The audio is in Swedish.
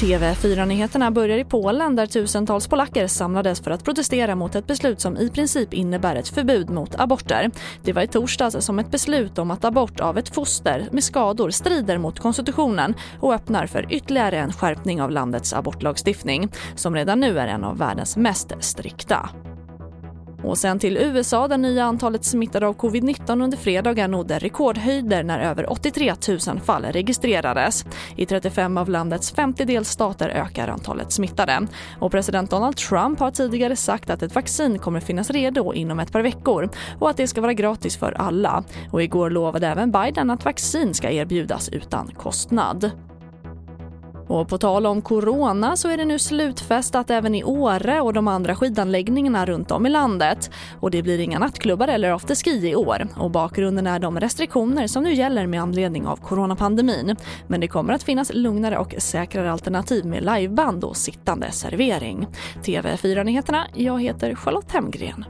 TV4-nyheterna börjar i Polen där tusentals polacker samlades för att protestera mot ett beslut som i princip innebär ett förbud mot aborter. Det var i torsdags som ett beslut om att abort av ett foster med skador strider mot konstitutionen och öppnar för ytterligare en skärpning av landets abortlagstiftning som redan nu är en av världens mest strikta. Och sen till USA där nya antalet smittade av covid-19 under fredagen nådde rekordhöjder när över 83 000 fall registrerades. I 35 av landets 50 delstater ökar antalet smittade. Och president Donald Trump har tidigare sagt att ett vaccin kommer finnas redo inom ett par veckor och att det ska vara gratis för alla. Och igår lovade även Biden att vaccin ska erbjudas utan kostnad. Och på tal om corona så är det nu slutfestat även i Åre och de andra skidanläggningarna runt om i landet. Och det blir inga nattklubbar eller afterski i år. Och bakgrunden är de restriktioner som nu gäller med anledning av coronapandemin. Men det kommer att finnas lugnare och säkrare alternativ med liveband och sittande servering. TV4-nyheterna, jag heter Charlotte Hemgren.